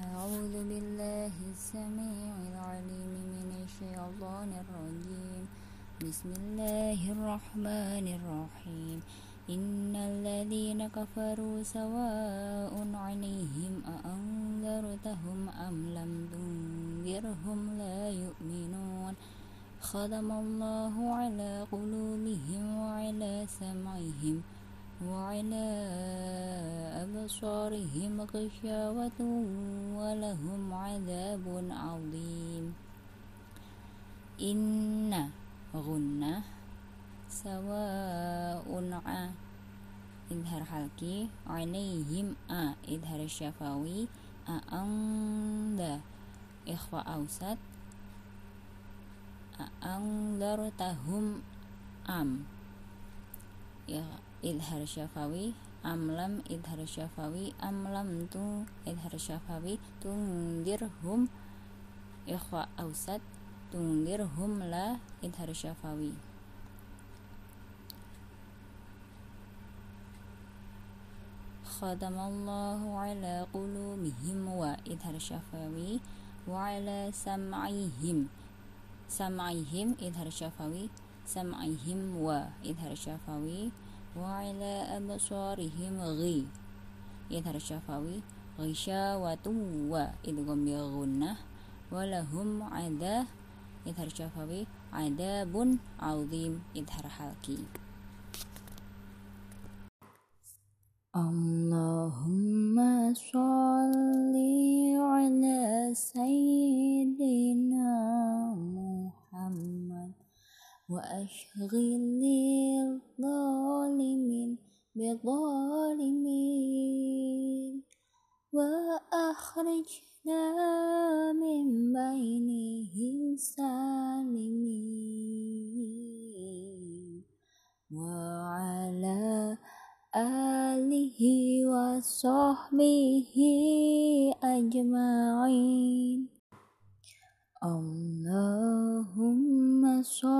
أعوذ بالله السميع العليم من الشيطان الرجيم. بسم الله الرحمن الرحيم. إن الذين كفروا سواء عليهم أأنذرتهم أم لم تنذرهم لا يؤمنون. ختم الله على قلوبهم وعلى سمعهم وعلى أبصارهم غشاوة ولهم عذاب عظيم. إن غنة سواء إظهار حلقي عليهم أ إظهار الشفوي أأنذ إخفاء أوسط أأنذرتهم أم. idhar syafawi amlam idhar syafawi amlam tu idhar syafawi tungdirhum ikhfa ausat tungdirhum la idhar syafawi. Khadamallahu ala qulubihim wa idhar syafawi wa ala sam'ihim. Sam'ihim idhar syafawi sam'ihim wa idhar syafawi وعلى أبصارهم غي. يظهر الشفوي غشاوة وإدغام بغنة ولهم عذاب يظهر الشفوي عذاب عظيم. يظهر حلقي اللهم صل على سيدنا وأشغل الظالمين بظالمين وأخرجنا من بينهم سالمين وعلى آله وصحبه أجمعين. اللهم صل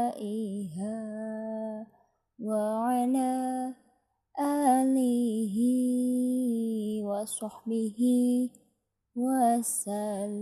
وصحبه وسلم.